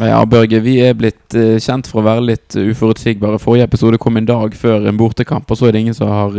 Ja, Børge, vi er blitt eh, kjent for å være litt eh, uforutsigbare. Forrige episode kom en dag før en bortekamp, og så er det ingen som har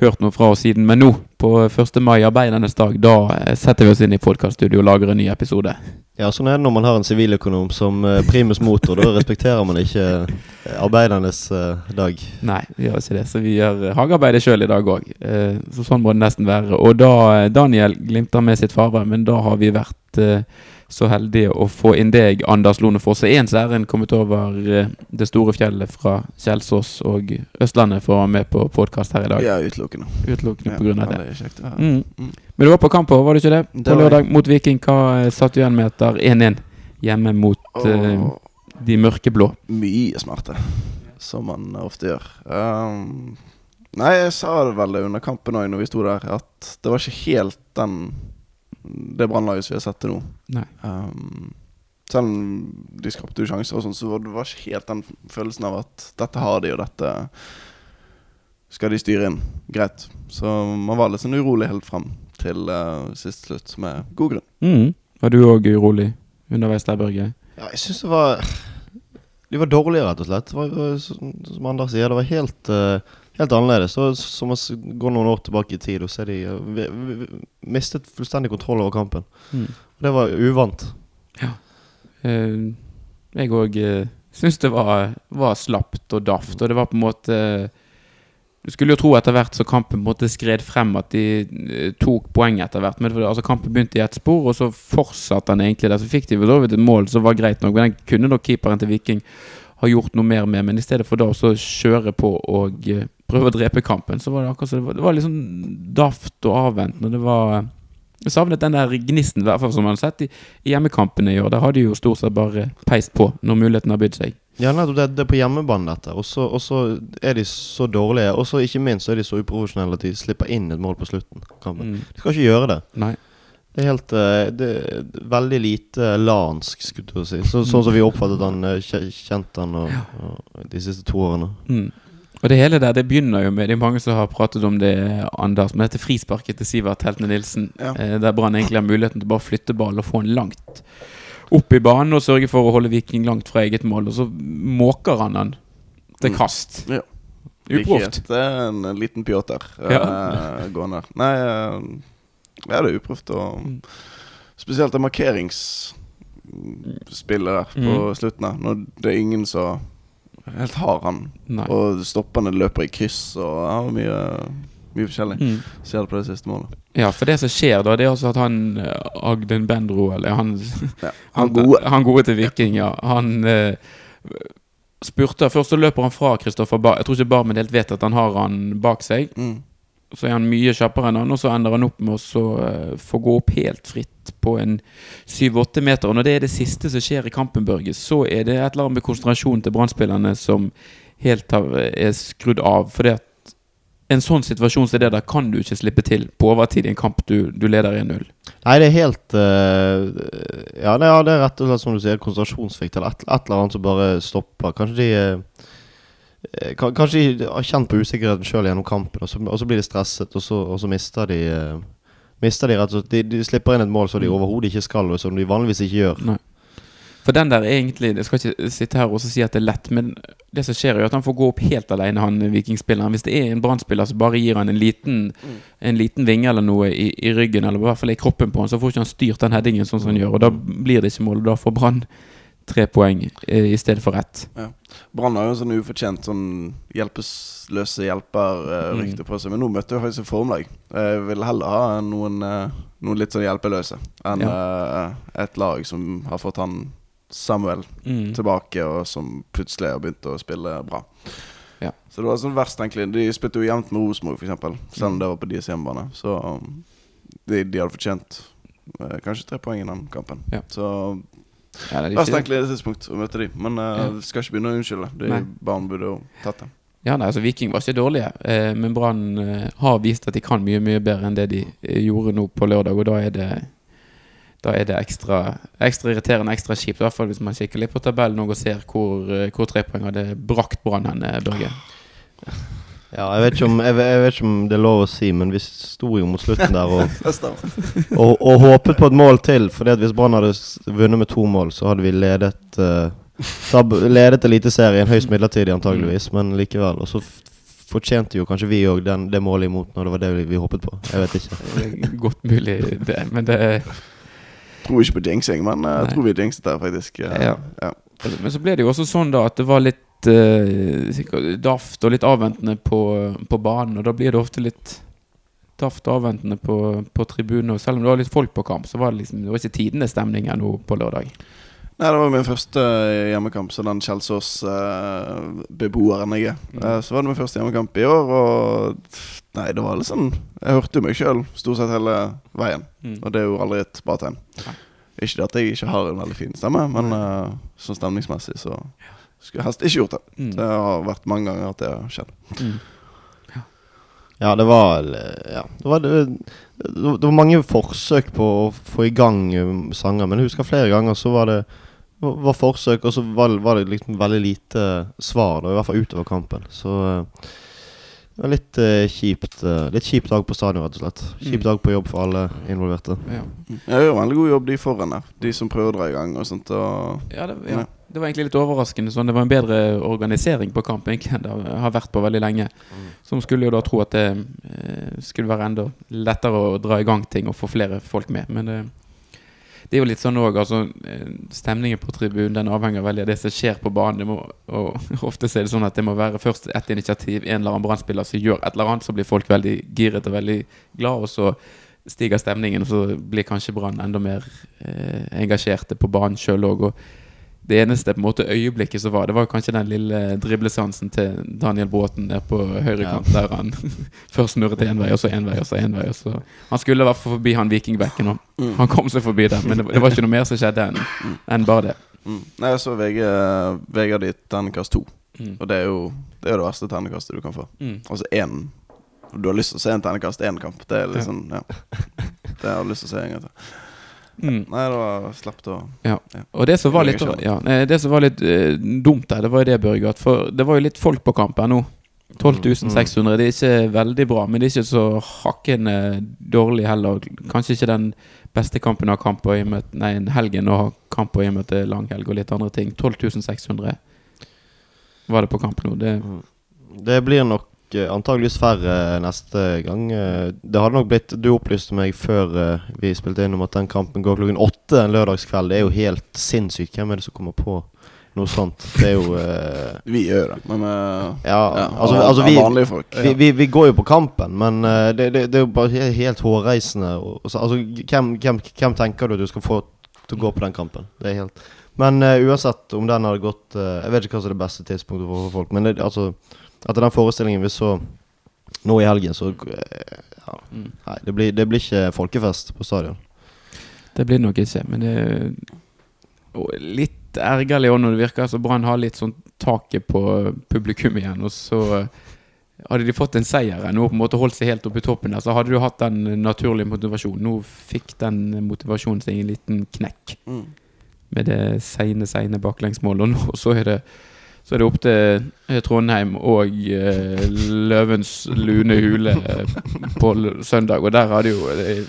hørt noe fra oss siden. Men nå, på 1. mai, arbeidernes dag, da eh, setter vi oss inn i podkaststudio og lager en ny episode. Ja, sånn er det når man har en siviløkonom som eh, primus motor. Da respekterer man ikke eh, arbeidernes eh, dag. Nei, vi gjør ikke det. Så vi gjør eh, hagearbeidet sjøl i dag òg. Eh, så sånn må det nesten være. Og da eh, Daniel glimter med sitt farvær, men da har vi vært eh, så heldige å få inn deg, Anders Lone Fosse. Ens ærend kommet over eh, det store fjellet fra Kjelsås og Østlandet for å være med på podkast her i dag. Ja, utelukkende. Utelukkende på grunn av det. Ja, det kjekt. Ja. Mm. Mm. Men du var på kamp òg, var du ikke det? Det På lørdag mot Viking. Hva eh, satt du igjen med etter 1-1 hjemme mot oh. uh, de mørkeblå? mye smerte, som man ofte gjør. Um, nei, jeg sa det vel under kampen òg, når vi sto der, at det var ikke helt den det brannlaget som vi har sett til nå. Nei. Um, selv om de skapte jo sjanser, og sånn, så var det var ikke helt den følelsen av at dette har de, og dette skal de styre inn. Greit. Så man var litt sånn urolig helt fram til uh, siste slutt, med god grunn. Mm. Var du òg urolig underveis der, Børge? Ja, jeg syns det var De var dårlige, rett og slett. Det var, som Anders sier, det var helt, eh, helt annerledes. Så, som å s- gå noen år tilbake i tid og se de eh, vi, vi, vi, mistet fullstendig kontroll over kampen. Mm. Det var uvant. Eh, jeg òg uh, syns det var, var slapt og daft, og det var på en måte Du skulle jo tro etter hvert så kampen måtte skred frem at de eh, tok poeng etter hvert. Men altså kampen begynte i ett spor, og så fortsatte han egentlig der. Så fikk de vel så et mål som var greit nok, men den kunne nok keeperen til Viking ha gjort noe mer med. Men i stedet for da å kjøre på og eh, prøve å drepe kampen, så var det akkurat så det var, det var sånn daft og avventende. Det var jeg savnet den der gnisten, i hvert fall som man har sett i, i hjemmekampene i år. Der har de jo stort sett bare peist på når muligheten har bydd seg. Ja, nettopp. Det, det er på hjemmebane, dette. Og så er de så dårlige. Og så ikke minst så er de så uprofesjonelle at de slipper inn et mål på slutten. kampen. Mm. De skal ikke gjøre det. Nei. Det er helt eh, det er veldig lite lansk, skulle jeg si. Så, sånn som vi oppfattet han, eh, kjent han og, og de siste to årene. Mm. Og det hele der, det begynner jo med Det er mange som har pratet om det, Anders, men dette frisparket til Sivert Heltene Nilsen. Ja. Eh, der Brann egentlig har muligheten til å bare flytte ball og få den langt opp i banen og sørge for å holde Viking langt fra eget mål. Og så måker han den til Mm. kast. Ja. Uproft. Det er en liten Pjotr Ja. uh, gående. Nei, eh, ja, det er uproft. Og Mm. spesielt det markeringsspillet der på Mm. slutten. Når det er ingen som helt har han. Nei. Og stoppende løper i kryss og har mye, mye forskjellig. Mm. Ser det på det siste målet. Ja, for det som skjer da, det er også at han eh, Agden Bendro, eller han Ja. Han gode. Han gode til Viking, ja. Han eh, spurte Først så løper han fra Kristoffer Bar. Jeg tror ikke Barmen helt vet at han har han bak seg. Mm. Så er han mye kjappere enn han, og så ender han opp med å eh, få gå opp helt fritt på en 7-8 meter. Og når det er det siste som skjer i kampen, Børge, så er det et eller annet med konsentrasjonen til Brann-spillerne som helt har, er skrudd av. For det at en sånn situasjon som det der kan du ikke slippe til på overtid i en kamp du, du leder 1-0. Nei, det er helt uh, ja, det, ja, det er rett og slett som du sier, konsentrasjonssvikt eller et, et eller annet som bare stopper. Kanskje de eh, kan- Kanskje de har kjent på usikkerheten sjøl gjennom kampen, og så, og så blir de stresset, og så, og så mister de eh, Mister de rett og slett De, de slipper inn et mål som de Mm. overhodet ikke skal, og som de vanligvis ikke gjør. Nei. For den der er egentlig Jeg skal ikke sitte her og si at det er lett, men det som skjer, er at han får gå opp helt alene, han vikingspilleren. Hvis det er en brannspiller som bare gir han en liten, en liten vinge eller noe i, i ryggen, eller i hvert fall i kroppen på han, så får ikke han styrt den headingen sånn som han gjør. Og da blir det ikke mål, og da får Brann tre poeng eh, i stedet for ett. Ja. Brann har jo en sånn ufortjent sånn hjelpeløse hjelper-rykte på seg. Men nå møtte jeg faktisk et formlag. Jeg vil heller ha noen, eh, noen litt sånn hjelpeløse enn ja. et lag som har fått han Samuel Mm. tilbake, og som plutselig har begynt å spille bra. Ja. Så det var sånn verst, egentlig. De spilte jo jevnt med Rosenborg, f.eks., selv om det var på deres hjemmebane. Så um, de, de hadde fortjent eh, kanskje tre poeng i den kampen. Ja. Så Ja, det er verst egentlig tidspunkt å møte de. Men uh, Ja. skal ikke begynne å unnskylde. De barn burde jo tatt dem. Ja, nei, altså Viking var ikke dårlige, eh, men Brann eh, har vist at de kan mye mye bedre enn det de eh, gjorde nå på lørdag. Og da er det Da er det ekstra, ekstra irriterende, ekstra kjipt. I hvert fall hvis man kikker litt på tabellen og ser hvor, eh, hvor trepoeng hadde brakt Brann hen, eh, Børge. Ja, jeg vet, ikke om, jeg, jeg vet ikke om det er lov å si, men vi sto jo mot slutten der og, og, og håpet på et mål til. For hvis Brann hadde vunnet med to mål, så hadde vi ledet uh, tab, Ledet Eliteserien høyst midlertidig, antageligvis, men likevel. Og så fortjente jo kanskje vi òg det målet imot når det var det vi, vi håpet på. Jeg vet ikke. Godt mulig, det. Men det Tror ikke på jinxing, men eh, jeg Nei. tror vi jinxet der, faktisk. Ja. ja. Men så ble det jo også sånn da at det var litt eh, uh, daft og litt avventende på, på banen. Og da blir det ofte litt daft og avventende på, på tribunen. Og selv om det var litt folk på kamp, så var det liksom Det var ikke tidenes stemning ennå på lørdag. Nei, det var min første eh, hjemmekamp, så den Kjelsås-beboeren jeg er. Mm. Eh, Så var det min første hjemmekamp i år, og Nei, det var litt sånn Jeg hørte jo meg sjøl stort sett hele veien, Mm. og det er jo aldri et bra tegn. Ikke det at jeg ikke har en veldig fin stemme, men eh, sånn stemningsmessig så skulle helst ikke gjort det. Mm. Det har vært mange ganger at det har skjedd. Mm. Ja, det var eh, Ja. Det var, det, det var mange forsøk på å få i gang um, sanger, men jeg husker flere ganger så var det var forsøk, og så var, var det liksom veldig lite svar, da, i hvert fall utover kampen. Så eh, det var litt uh, kjipt uh, Litt kjip dag på stadion, rett og slett. Kjip Mm. dag på jobb for alle involverte. Ja. Jeg gjør en veldig god jobb, de foran der. De som prøver å dra i gang og sånt. Og Ja, det, ja. Det var egentlig litt overraskende. Sånn. Det var en bedre organisering på kamp egentlig enn det har vært på veldig lenge. Som skulle jo da tro at det eh, skulle være enda lettere å dra i gang ting og få flere folk med. Men det, det er jo litt sånn òg, altså eh, Stemningen på tribunen den avhenger veldig av det som skjer på banen. Det må, og ofte er det sånn at det må være først ett initiativ, en eller annen brannspiller som gjør et eller annet, så blir folk veldig giret og veldig glad, og så stiger stemningen, og så blir kanskje Brann enda mer eh, engasjerte på banen sjøl òg. Og det eneste på en måte øyeblikket som var, det var kanskje den lille driblesansen til Daniel Bråten der på høyre Ja. kant, der han først snurret én vei, og så én vei, og så én vei. Så. Han skulle i hvert fall forbi han vikingbekken, og Mm. han kom seg forbi der. Men det, var- det var ikke noe mer som skjedde enn en bare det. Mm. Nei, jeg så VG, hadde gitt terningkast to. Mm. Og det er jo det, er det verste terningkastet du kan få. Mm. Altså én Du har lyst til å se en terningkast én-kamp. Det er liksom, Ja. ja. Det har jeg lyst til å se en gang til. Mm. Nei, det slapp slept å Ja. Og det som var litt, ja, eh, det som var litt uh, dumt der, det var jo det, Børge, at for det var jo litt folk på kampen nå. 12 600. Det er ikke veldig bra, men det er ikke så hakkende dårlig heller. Kanskje ikke den beste kampen av kamp på i og med Nei, helgen å ha kamp i og med er langhelg og litt andre ting. 12.600 var det på kamp nå. Det, Det blir nok eh, antageligvis færre neste gang. Eh, det hadde nok blitt Du opplyste meg før eh, vi spilte inn om at den kampen går klokken åtte en lørdagskveld. Det er jo helt sinnssykt. Hvem er det som kommer på noe sånt? Det er jo uh, Vi gjør det, men uh, Ja, ja, altså, altså vi, vanlige folk. vi, vi, vi går jo på kampen, men uh, det, det, det er jo bare helt hårreisende. Og altså, hvem, hvem, hvem tenker du at du skal få til å gå på den kampen? Det er helt Men eh, uansett om den hadde gått eh, Jeg vet ikke hva som er det beste tidspunktet for folk, men det, altså etter den forestillingen vi så nå i helgen, så eh, ja, mm. Nei, det blir, det blir ikke folkefest på stadion. det blir nok ikke, men det er litt ergerlig òg når det virker som Brann har litt sånn taket på publikum igjen, og så hadde de fått en seier nå på en måte holdt seg helt oppe i toppen der, så hadde du hatt den naturlige motivasjonen. Nå fikk den motivasjonen seg en liten knekk Mm. med det seine, seine baklengsmålet. Og nå så er det så er det opp til eh, Trondheim og eh, Løvens lune hule eh, på søndag. Og der har det jo eh,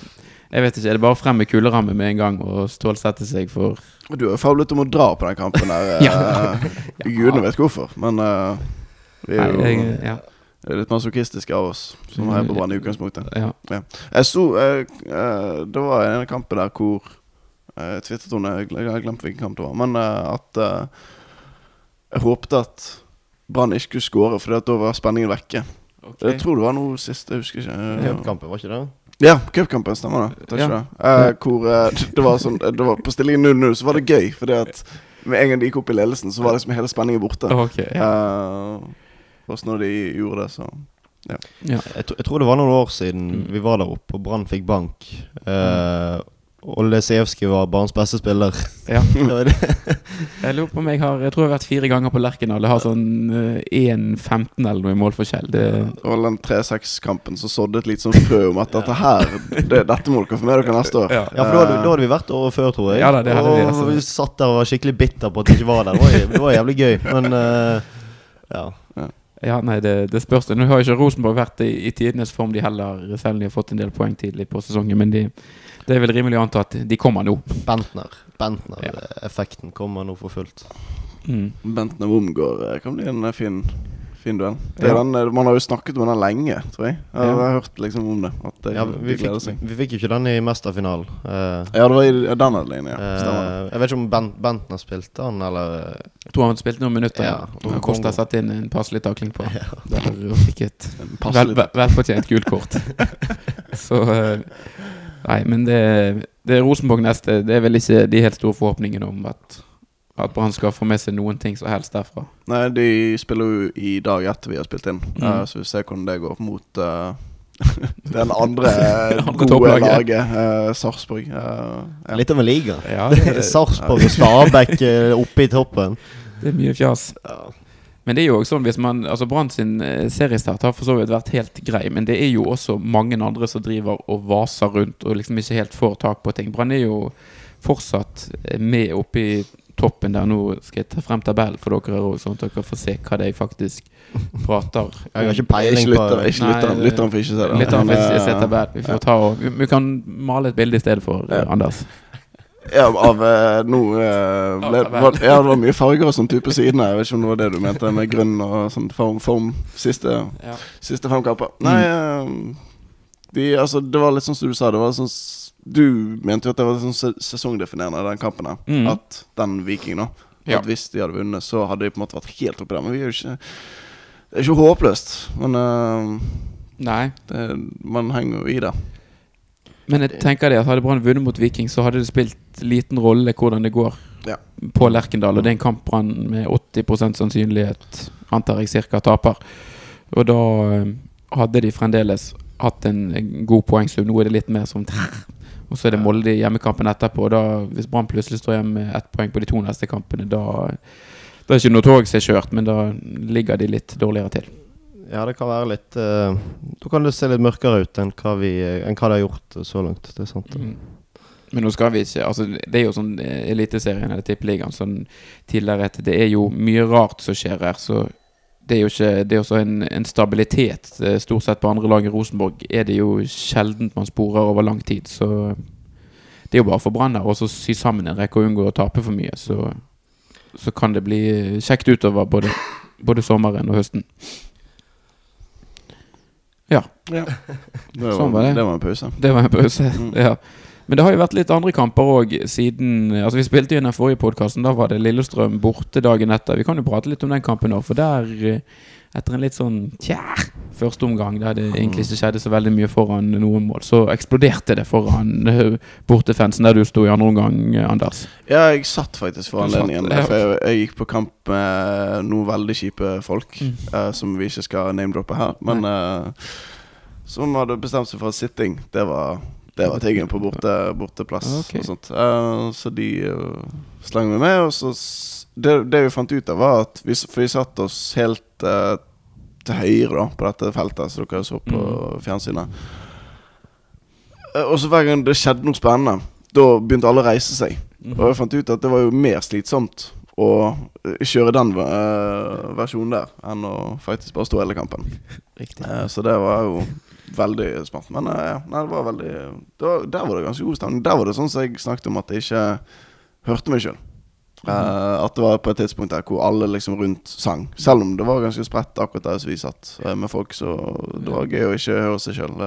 Jeg vet ikke, er det bare frem med kuleramme med en gang og stålsette seg for Du har jo fablet om å dra på den kampen der. Ja. eh, Gudene vet hvorfor, men uh, vi er jo Nei, jeg, ja, det er litt masochistisk av oss som heier på Brann i utgangspunktet. ja. Jeg så eh, eh, Det var en kamp der hvor eh, om jeg har glemt hvilken kamp det var, men at jeg håpte at Brann ikke skulle skåre, for da var spenningen vekke. Jeg tror det var noe sist, jeg husker ikke. Cupkampen, var ikke det? Ja, cupkampen stemmer det. Ja. Eh, hvor eh, det var sånn det var På stillingen 0-0 så var det gøy, fordi at med en gang de gikk opp i ledelsen, så var liksom hele spenningen borte. Okay, ja. Eh, også når de gjorde det, så ja. Jeg, jeg tror det var noen år siden Mm. vi var der oppe og Brann fikk bank. Eh, og Lesijevskij var barns beste spiller. ja. Jeg lurer på om jeg har Jeg tror jeg har vært fire ganger på Lerkendal. Jeg har sånn eh, 1-15 eller noe i målforskjell. Det, var den 3-6-kampen så sådde et litt sånn frø om at dette her det, Dette må dere få med dere neste år. Ja. Ja, for da hadde, da hadde vi vært året før, tror jeg. Ja da, det hadde vi, og altså. vi satt der og var skikkelig bitter på at vi ikke var der. Det var, det var jævlig gøy, men uh, ja. Ja, nei, det, det spørs. Nå har ikke Rosenborg vært i, i tidenes form, de heller, selv om de har fått en del poeng tidlig på sesongen. Men de, det er vel rimelig å anta at de kommer nå. Bentner. Bentner-effekten kommer nå for fullt. Mm. Bentner Wormgård eh, kan bli en eh, fin, fin duell. Det er Ja. den, eh, man har jo snakket om den lenge, tror jeg. Jeg har, Ja. har hørt liksom om det. At det, Ja, vi, fikk, vi fikk jo ikke den i mesterfinalen. Uh, Ja, det var i den linjen, ja. Eh, jeg vet ikke om Bent, Bentner spilte han, eller Jeg tror han spilte noen minutter. Ja, og Kosta satte inn en passelig takling på Ja. Der fikk et En vel, vel, velfortjent gult kort. Så eh, Nei, men det, det er Rosenborg neste. Det er vel ikke de helt store forhåpningene om at at Brann skal få med seg noen ting som helst derfra. Nei, de spiller jo i dag etter vi har spilt inn. Mm. uh, så vi ser hvordan det går mot uh, den andre Andre gode topplaget. laget, uh, Sarpsborg. Uh, ja. Litt av en liga. Ja, Sarpsborg og Stabæk oppe i toppen. det er mye fjas. Men det er jo også sånn hvis man Altså Brann sin eh, seriestart har for så vidt vært helt grei, men det er jo også mange andre som driver og vaser rundt og liksom ikke helt får tak på ting. Brann er jo fortsatt eh, med oppe i toppen der. Nå skal jeg ta frem tabellen for dere òg, sånn at dere får se hva de faktisk prater Jeg har ikke peiling på lytter, ikke lytteren. Lytteren får ikke se det. Lytteren får ikke eh, se tabell. Vi får ta og vi, kan male et bilde i stedet for, eh, Ja. Anders. Ja, av eh, nå eh, ble, var, Ja, det var mye farger og sånn type sidene. Jeg vet ikke om det var det du mente med grønn og sånn form, form siste, Ja. siste fem kamper. Nei, eh, de, altså, det var litt sånn som du sa. Det var sånn Du mente jo at det var sånn se- sesongdefinerende, den kampen her. Mm. At den Viking, da. Ja. At hvis de hadde vunnet, så hadde de på en måte vært helt oppi der. Men vi er jo ikke Det er ikke håpløst. Men eh, Nei. det, man henger jo i det. Men jeg tenker det at hadde Brann vunnet mot Viking, så hadde det spilt liten rolle hvordan det går Ja. på Lerkendal. Og det er en kamp Brann med 80% sannsynlighet, antar jeg, cirka taper. Og da eh, hadde de fremdeles hatt en, en god poengsum. Nå er det litt mer som Og så er det Molde i hjemmekampen etterpå. Og da, hvis Brann plutselig står igjen med ett poeng på de to neste kampene, da da er ikke noe tog som er kjørt, men da ligger de litt dårligere til. Ja, det kan være litt uh, Da kan det se litt mørkere ut enn hva, vi, enn hva det har gjort så langt. Det er sant. Mm. Men nå skal vi ikke Altså Det er jo sånn eh, Eliteserien eller Tippeligaen sånn tidligere at det er jo mye rart som skjer her. Så det er jo ikke Det er også en, en stabilitet. eh, Stort sett på andre lag i Rosenborg er det jo sjeldent man sporer over lang tid. Så det er jo bare for Brann her å sy sammen en rekke og unngå å tape for mye. Så, så kan det bli kjekt utover både, både sommeren og høsten. Ja, Det var, Sånn var det. det var en pause. det var en pause. Mm. Ja. Men det har jo vært litt andre kamper òg siden Altså Vi spilte jo i den forrige podkasten. Da var det Lillestrøm borte dagen etter. Vi kan jo prate litt om den kampen òg, for der, eh, etter en litt sånn tja første omgang, der det egentlig ikke skjedde så veldig mye foran noen mål, så eksploderte det foran eh, bortefansen der du sto i andre omgang, eh, Anders. Ja, jeg satt faktisk for Du satt, anledningen. For jeg, jeg gikk på kamp med noen veldig kjipe folk, Mm. uh, som vi ikke skal name-droppe her. Men uh, som hadde bestemt seg for sitting. Det var, det var tingen på borte, borteplass. okay. Og sånt. Uh, så de uh, slang meg med. Og så det, det vi fant ut av, var at vi, For vi satt oss helt eh, til høyre da på dette feltet, så dere så på Mm. fjernsynet. Eh, og så hver gang det skjedde noe spennende, da begynte alle å reise seg. Og jeg fant ut at det var jo mer slitsomt å eh, kjøre den uh, versjonen der enn å faktisk bare stå hele kampen. Eh, så det var jo veldig smart. Men uh, nei, det var veldig det var, Der var det ganske god stemning. Der var det sånn som jeg snakket om, at jeg ikke hørte meg sjøl. At det var på et tidspunkt der hvor alle liksom rundt sang. Selv om det var ganske spredt akkurat der vi satt uh, med folk, så det var gøy å ikke høre seg sjøl.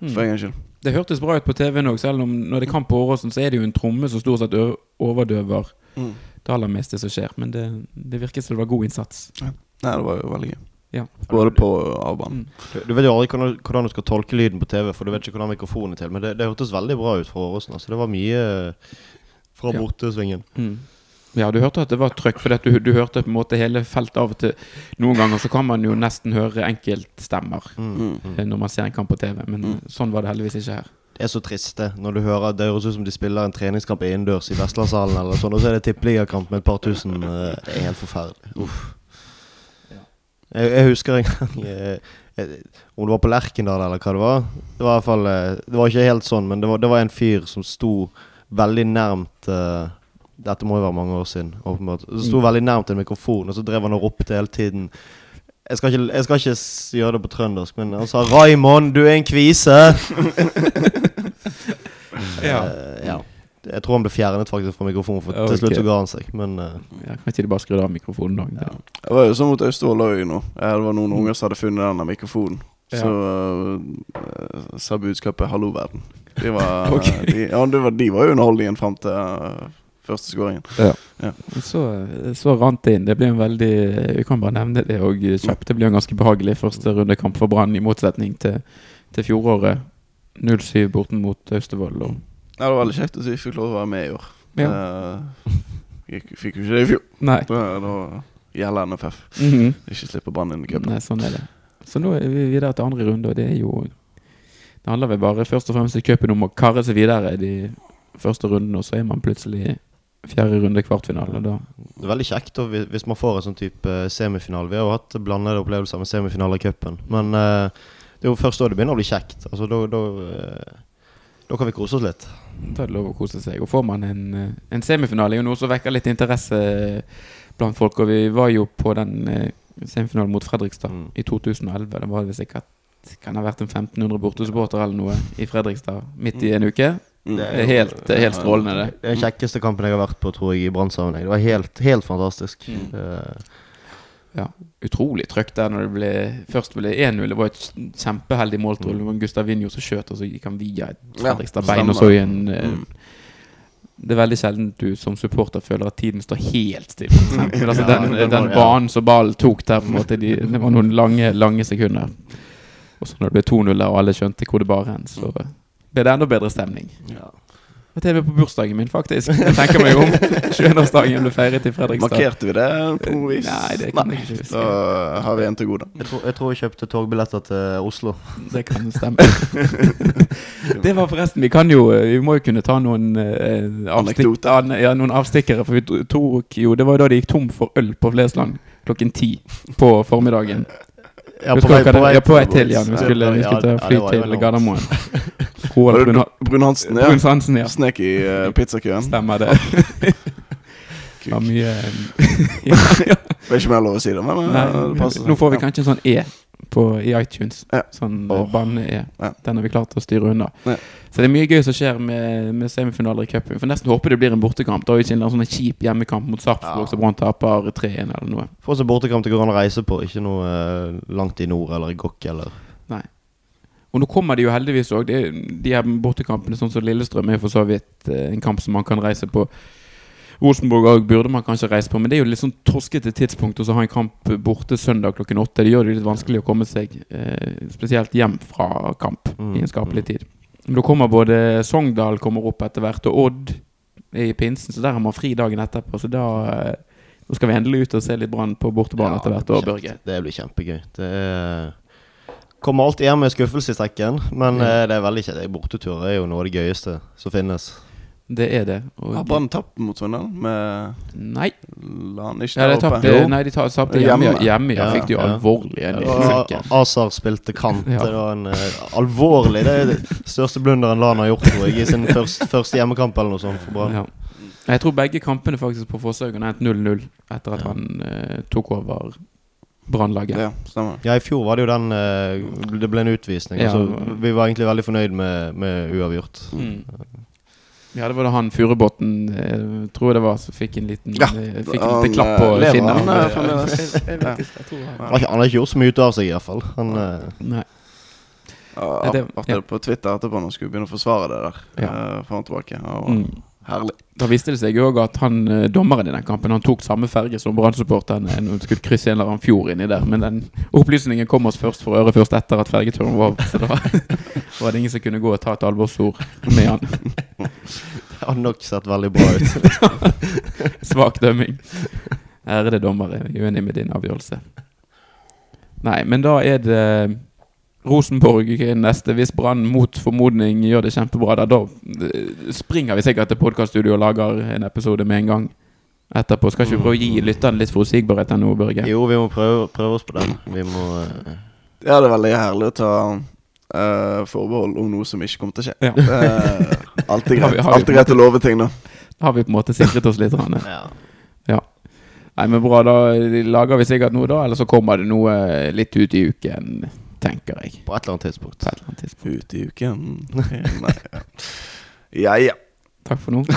For en gangs skyld. Det hørtes bra ut på TV-en òg, selv om når det er kamp på Åråsen, så er det jo en tromme som stort sett overdøver Mm. det aller meste som skjer. Men det, det virket som det var god innsats. Nei, det var jo veldig gøy. Ja. Både på avbanen. Mm. Du, du vet jo aldri hvordan, hvordan du skal tolke lyden på TV, for du vet ikke hvordan mikrofonen er til. Men det, det hørtes veldig bra ut fra Åråsen. Altså. Det var mye eh, fra Ja. bortesvingen. Mm. Ja, du hørte at det var trøkk, for du, du hørte på en måte hele feltet av og til. Noen ganger så kan man jo nesten høre enkeltstemmer Mm. Mm. eh, når man ser en kamp på TV, men Mm. sånn var det heldigvis ikke her. Det er så trist, det. Når du hører Det høres ut som de spiller en treningskamp innendørs i Vestlandshallen, eller sånn, og så er det tippeligakamp med et par tusen. eh, Det er helt forferdelig. Uff. Jeg, jeg husker en gang jeg, eh, Om det var på Lerkendal eller hva det var. Det var i hvert fall Det var ikke helt sånn, men det var, det var en fyr som sto veldig nærmt uh, Dette må jo være mange år siden, åpenbart. Så sto Mm. veldig nærmt en mikrofon, og så drev han og ropte hele tiden Jeg skal, ikke, jeg skal ikke gjøre det på trøndersk, men han sa 'Raymond, du er en kvise'. Ja. Uh, ja. Jeg tror han ble fjernet faktisk fra mikrofonen, for okay. til slutt så ga han seg. Men uh, Ja, kan ikke de bare skru av mikrofonen da? Det- Det var jo sånn mot Austevoll òg nå. Det var noen unger som hadde funnet denne mikrofonen. Ja. Så uh, sa budskapet 'hallo, verden'. De var, okay. de, ja, det var, de var jo underholdningen fram til eh, første skåringen. Så, så rant det inn. Det ble en veldig Vi kan bare nevne det og kjapt. Det ble en ganske behagelig første rundekamp for Brann, i motsetning til, til fjoråret. 0-7 borten mot Austevoll. Og Ja, det var veldig kjekt at vi fikk lov å være med i år. Ja. Eh, Fikk, fikk jo ikke det i fjor. Nei. Da, da gjelder NFF. Mhm. Ikke slippe Brann inn i cupen. Sånn er det. Så nå er vi videre til andre runde, og det er jo Det handler vel bare først og fremst i cupen om å karre seg videre i de første rundene, og så er man plutselig fjerde runde kvartfinale. Da det er veldig kjekt da, hvis- man får en sånn type eh, semifinale. Vi har jo hatt blandede opplevelser med semifinaler i cupen. Men eh, det er jo først da det begynner å bli kjekt. Altså Da, da, eh, da kan vi kose oss litt. Da er det lov å kose seg. Og får man en, eh, en semifinale, er jo noe som vekker litt interesse blant folk. Og vi var jo på den eh, semifinalen mot Fredrikstad Mm. i 2011. Da var det sikkert kan ha vært en 1500 bortesupporter eller noe i Fredrikstad midt i en uke. Mm. Det er helt, det er helt strålende, det. Det er den kjekkeste kampen jeg har vært på, tror jeg, i Brann-sammenheng. Det var helt, helt fantastisk. Mm. Eh, Ja, utrolig trøkk der når det ble Først ble 1-0. Det var et kjempeheldig måltroll. Det var Gustavinho som skjøt, og så gikk han via et Fredrikstad-bein. Og så i en eh, Mm. Det er veldig sjelden du som supporter føler at tiden står helt stille. Altså, Ja, den, den ja. banen som ballen tok der, på en måte de, det var noen lange, lange sekunder. Og så når det ble 2-0 og alle skjønte hvor det bar hen, så ble det enda bedre stemning. ja. Og TV på bursdagen min, faktisk. Jeg tenker meg om. 21-årsdagen ble feiret i Fredrikstad. Markerte vi det på noe vis? Nei, det kan jeg ikke huske. Da har vi en til gode. jeg, tror, jeg tror jeg kjøpte togbilletter til Oslo. Det kan stemme. det var forresten Vi kan jo Vi må jo kunne ta noen eh, avstikk, Anekdoter. an, ja, noen avstikkere. For vi tok jo Det var jo da det gikk tom for øl på Flesland klokken ti på formiddagen. Ja, på, vei, på, vei, Ja, på vei til, ja. Vi skulle, vi skulle ta fly til. Gardermoen. Roald Brun, Brun Hansen, ja. Brun Hansen, ja. Snek i uh, pizzakøen. Stemmer det. Det var mye ja. Det er ikke mer lov å si det, men Nei, det passer. nå får vi kanskje en sånn E på, i iTunes. Ja. Sånn oh. banne er. Ja. Den har vi klart å styre unna. Ja. Så det er mye gøy som skjer med, med semifinaler i cupen. Får nesten håpe det blir en bortekamp. Da er ikke en sånn kjip hjemmekamp mot Sarpsborg Ja. som Brann taper 3-1 eller noe. Få oss en bortekamp det går an å reise på, ikke noe eh, langt i nord eller i Gokk eller Og nå kommer de jo heldigvis òg. De her bortekampene, sånn som Lillestrøm, er for så vidt eh, en kamp som man kan reise på. Rosenborg òg burde man kanskje reise på, men det er jo litt sånn troskete tidspunkt å ha en kamp borte søndag klokken åtte. Det gjør det litt vanskelig å komme seg eh, spesielt hjem fra kamp Mm, i en skapelig tid. Men da kommer både Sogndal kommer opp etter hvert, og Odd er i pinsen, så der har man fri dagen etterpå. Så da, eh, da skal vi endelig ut og se litt Brann på bortebane etter hvert. Og Børge. Det blir kjempegøy. Det er Kommer alltid hjem med skuffelse i strekken, men Ja. eh, det er veldig kjedelig. Borteturer er jo noe av det gøyeste som finnes. Det er det. Og Har Brann tapt mot Sogndal? Med Nei. han ikke Ja, de oppe? tapte, nei, de ta- tapte hjemme. Hjemme. Hjemme, ja. Ja, Fikk de jo ja. alvorlig en i Og. Azar spilte kant. Ja. Det var en uh, alvorlig Det er det største blunderen Lan har gjort tror jeg, i sin første, første hjemmekamp eller noe sånt for Brann. Ja. Jeg tror begge kampene faktisk på Fosshaugen endte 0-0 etter at han uh, tok over Brannlaget. Ja. Ja, i fjor var det jo den uh, Det ble en utvisning. Ja. Altså, vi var egentlig veldig fornøyd med, med uavgjort. Mm. Ja, det var da han Furubotn, eh, tror jeg det var, som fikk en liten, Ja, eh, fikk en han, liten klapp på eh, kinnet. han, jeg- jeg jeg har ikke, han har ikke gjort så mye ut av seg, i hvert fall. Han, Nei. Det- Artig ja. på Twitter etterpå når han skulle begynne å forsvare det der. Ja. Uh, for han tilbake. Ja, Mm. Herlig. Da viste det seg jo òg at han eh, dommeren i den kampen Han tok samme ferge som Brann-supporterne når de skulle krysse en eller annen fjord inni der. Men den opplysningen kom oss først for øre først etter at fergeturen var over. Så da var det ingen som kunne gå og ta et alvorsord med han. det hadde nok sett veldig bra ut. Svak dømming. Ærede dommer, jeg er uenig med din avgjørelse. Nei, men da er det Rosenborg neste. Hvis Brann mot formodning gjør det kjempebra, da, da eh, springer vi sikkert til podkaststudio og lager en episode med en gang etterpå. Skal ikke vi prøve å gi lytterne litt forutsigbarhet ennå, Børge? Jo, vi må prøve, prøve oss på den. Vi må uh... Ja, det er veldig herlig å ta uh, forbehold om noe som ikke kommer til å skje. Ja. Eh, alltid greit Alltid greit å love ting, da. Da har vi på en måte sikret oss litt. Rane. ja. Nei, men bra, da lager vi sikkert noe, da. Eller så kommer det noe litt ut i uken, tenker jeg. På et eller annet tidspunkt. På et eller annet tidspunkt. Ut i uken. Nei, ja. ja, ja. Takk for nå.